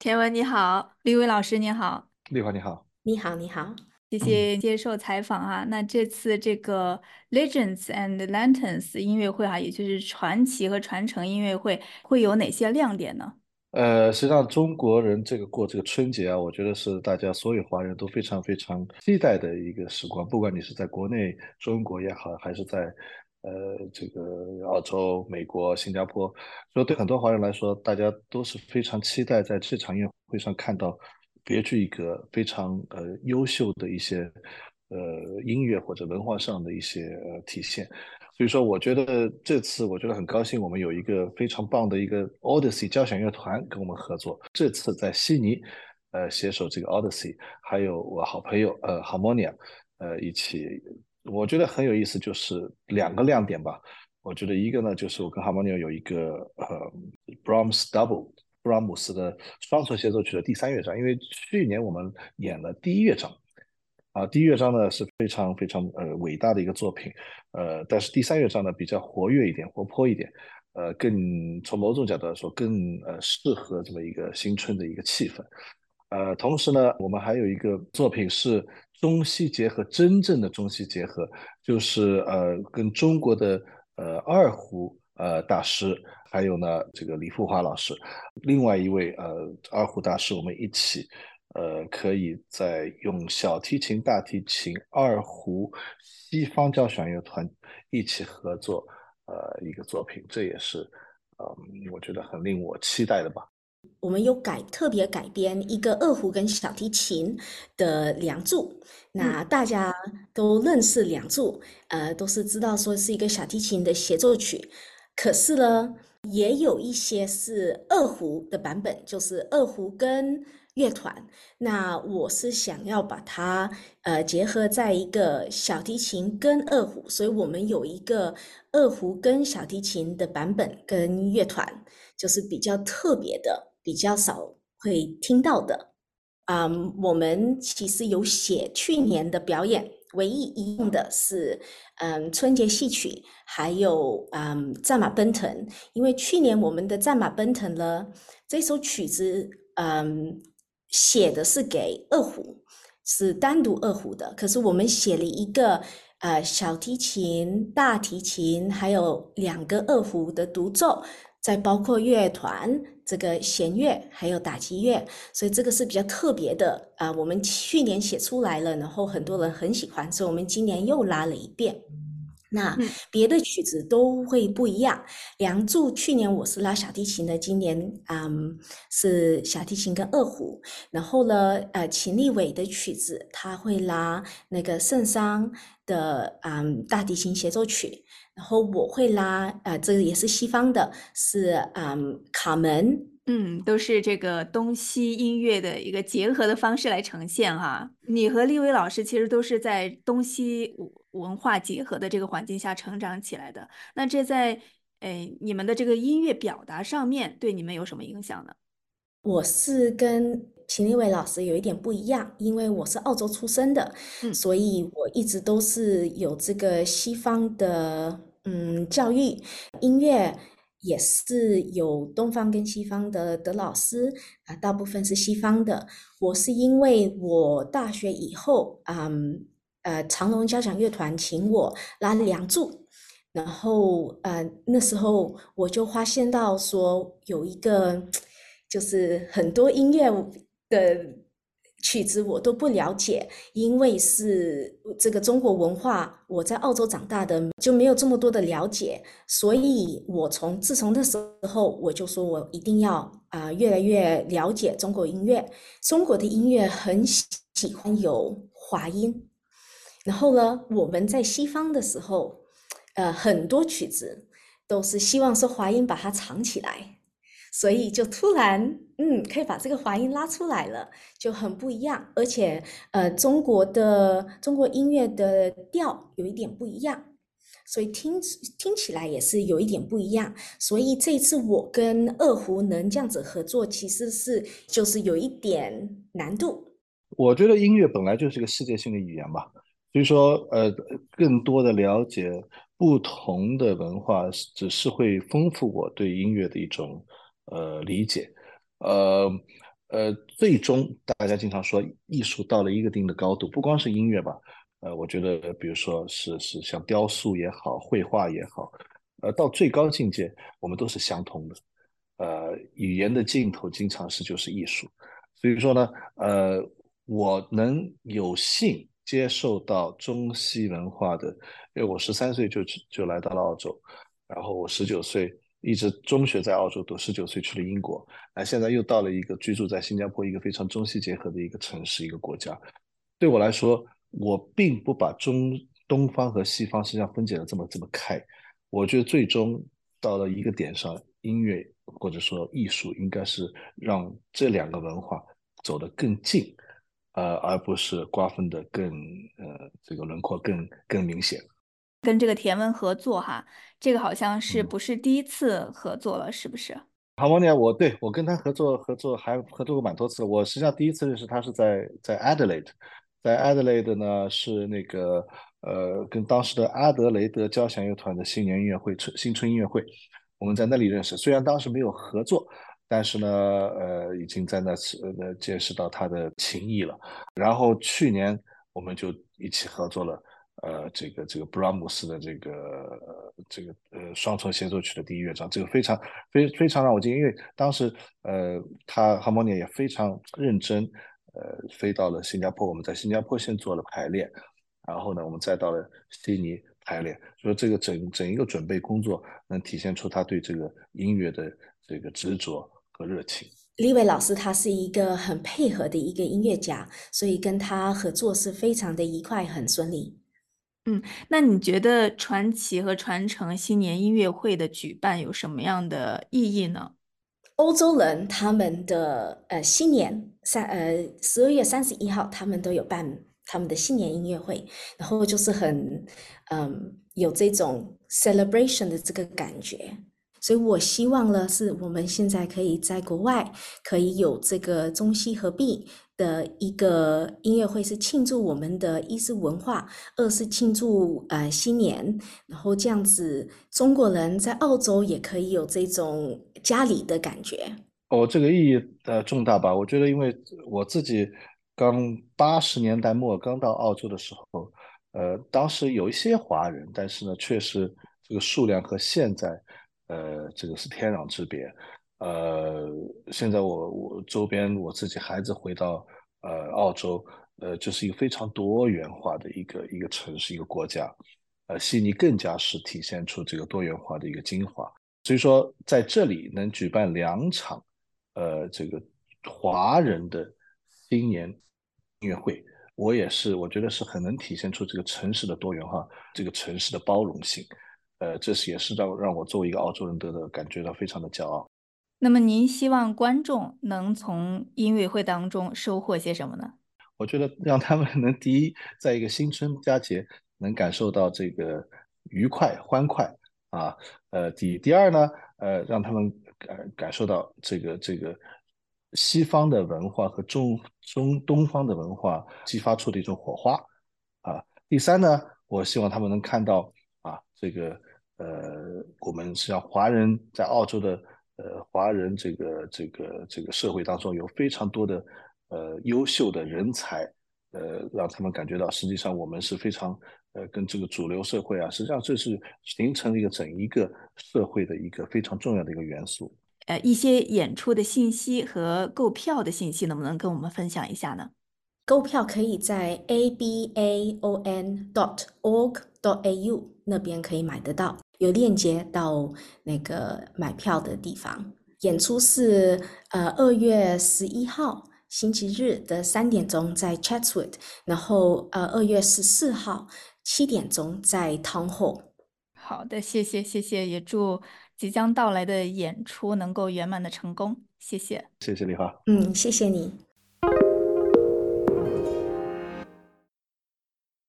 田文你好，李伟老师你好，丽华你好，你好，你好，谢谢接受采访哈。那这次这个 Legends and Lanterns 音乐会哈，也就是传奇和传承音乐会，会有哪些亮点呢？呃，实际上中国人这个过这个春节啊，我觉得是大家所有华人都非常非常期待的一个时光，不管你是在国内中国也好，还是在呃这个澳洲、美国、新加坡，所以对很多华人来说，大家都是非常期待在这场音乐会上看到别具一格、非常呃优秀的一些呃音乐或者文化上的一些呃体现。所以说，我觉得这次我觉得很高兴，我们有一个非常棒的一个 Odyssey 交响乐团跟我们合作。这次在悉尼，呃，携手这个 Odyssey，还有我好朋友呃 Harmonia，呃一起，我觉得很有意思，就是两个亮点吧。我觉得一个呢，就是我跟 Harmonia 有一个呃 Brahms Double，布拉姆斯的双重协奏曲的第三乐章，因为去年我们演了第一乐章。啊，第一乐章呢是非常非常呃伟大的一个作品，呃，但是第三乐章呢比较活跃一点，活泼一点，呃，更从某种角度来说更呃适合这么一个新春的一个气氛，呃，同时呢，我们还有一个作品是中西结合，真正的中西结合，就是呃跟中国的呃二胡呃大师，还有呢这个李富华老师，另外一位呃二胡大师，我们一起。呃，可以在用小提琴、大提琴、二胡、西方交响乐团一起合作，呃，一个作品，这也是，嗯，我觉得很令我期待的吧。我们有改特别改编一个二胡跟小提琴的《梁祝》，那大家都认识《梁祝》，呃，都是知道说是一个小提琴的协奏曲，可是呢，也有一些是二胡的版本，就是二胡跟。乐团，那我是想要把它呃结合在一个小提琴跟二胡，所以我们有一个二胡跟小提琴的版本跟乐团，就是比较特别的，比较少会听到的。啊，我们其实有写去年的表演，唯一一样的是嗯春节戏曲，还有嗯战马奔腾，因为去年我们的战马奔腾呢这首曲子嗯。写的是给二胡，是单独二胡的。可是我们写了一个，呃，小提琴、大提琴，还有两个二胡的独奏，再包括乐团这个弦乐，还有打击乐，所以这个是比较特别的啊。我们去年写出来了，然后很多人很喜欢，所以我们今年又拉了一遍。那别的曲子都会不一样。梁祝去年我是拉小提琴的，今年嗯是小提琴跟二胡。然后呢，呃，秦立伟的曲子他会拉那个圣桑的嗯大提琴协奏曲。然后我会拉呃这个也是西方的，是嗯卡门。嗯，都是这个东西音乐的一个结合的方式来呈现哈。你和立伟老师其实都是在东西文化结合的这个环境下成长起来的。那这在诶你们的这个音乐表达上面对你们有什么影响呢？我是跟秦立伟老师有一点不一样，因为我是澳洲出生的，所以我一直都是有这个西方的嗯教育音乐。也是有东方跟西方的的老师啊，大部分是西方的。我是因为我大学以后，嗯呃，长隆交响乐团请我拉《梁祝》，然后呃那时候我就发现到说有一个，就是很多音乐的。曲子我都不了解，因为是这个中国文化，我在澳洲长大的，就没有这么多的了解。所以，我从自从那时候，我就说我一定要啊，越来越了解中国音乐。中国的音乐很喜欢有滑音，然后呢，我们在西方的时候，呃，很多曲子都是希望说滑音把它藏起来。所以就突然，嗯，可以把这个滑音拉出来了，就很不一样。而且，呃，中国的中国音乐的调有一点不一样，所以听听起来也是有一点不一样。所以这次我跟二胡能这样子合作，其实是就是有一点难度。我觉得音乐本来就是个世界性的语言吧，所以说，呃，更多的了解不同的文化，只是会丰富我对音乐的一种。呃，理解，呃，呃，最终大家经常说艺术到了一个定的高度，不光是音乐吧，呃，我觉得比如说是是像雕塑也好，绘画也好，呃，到最高境界我们都是相通的，呃，语言的尽头经常是就是艺术，所以说呢，呃，我能有幸接受到中西文化的，因为我十三岁就就来到了澳洲，然后我十九岁。一直中学在澳洲读，十九岁去了英国，那现在又到了一个居住在新加坡一个非常中西结合的一个城市一个国家。对我来说，我并不把中东方和西方实际上分解的这么这么开。我觉得最终到了一个点上，音乐或者说艺术应该是让这两个文化走得更近，呃，而不是瓜分的更呃这个轮廓更更明显。跟这个田文合作哈，这个好像是不是第一次合作了，是不是？好莫尼亚，我对我跟他合作合作还合作过蛮多次。我实际上第一次认识他是在在 Adelaide，在 Adelaide 呢是那个呃跟当时的阿德雷德交响乐团的新年音乐会春新春音乐会，我们在那里认识。虽然当时没有合作，但是呢呃已经在那次呃见识到他的情谊了。然后去年我们就一起合作了。呃，这个这个布拉姆斯的这个这个呃双重协奏曲的第一乐章，这个非常非非常让我惊，因为当时呃他哈莫尼也非常认真，呃飞到了新加坡，我们在新加坡先做了排练，然后呢我们再到了悉尼排练，所以这个整整一个准备工作能体现出他对这个音乐的这个执着和热情。李伟老师他是一个很配合的一个音乐家，所以跟他合作是非常的愉快，很顺利。嗯，那你觉得传奇和传承新年音乐会的举办有什么样的意义呢？欧洲人他们的呃新年三呃十二月三十一号，他们都有办他们的新年音乐会，然后就是很嗯有这种 celebration 的这个感觉。所以我希望呢，是我们现在可以在国外可以有这个中西合璧的一个音乐会，是庆祝我们的一是文化，二是庆祝呃新年，然后这样子中国人在澳洲也可以有这种家里的感觉。哦，这个意义呃重大吧？我觉得，因为我自己刚八十年代末刚到澳洲的时候，呃，当时有一些华人，但是呢，确实这个数量和现在。呃，这个是天壤之别。呃，现在我我周边我自己孩子回到呃澳洲，呃，这是一个非常多元化的一个一个城市一个国家。呃，悉尼更加是体现出这个多元化的一个精华。所以说，在这里能举办两场，呃，这个华人的新年音乐会，我也是我觉得是很能体现出这个城市的多元化，这个城市的包容性。呃，这是也是让让我作为一个澳洲人得的感觉到非常的骄傲。那么，您希望观众能从音乐会当中收获些什么呢？我觉得让他们能第一，在一个新春佳节能感受到这个愉快欢快啊。呃，第第二呢，呃，让他们感感受到这个这个西方的文化和中中东方的文化激发出的一种火花啊。第三呢，我希望他们能看到啊，这个。呃，我们实际上华人在澳洲的呃华人这个这个这个社会当中有非常多的呃优秀的人才，呃，让他们感觉到实际上我们是非常呃跟这个主流社会啊，实际上这是形成了一个整一个社会的一个非常重要的一个元素。呃，一些演出的信息和购票的信息能不能跟我们分享一下呢？购票可以在 a b a o n dot org dot a u 那边可以买得到。有链接到那个买票的地方。演出是呃二月十一号星期日的三点钟在 Chatswood，然后呃二月十四号七点钟在 Town Hall。好的，谢谢谢谢，也祝即将到来的演出能够圆满的成功。谢谢，谢谢李华。嗯，谢谢你。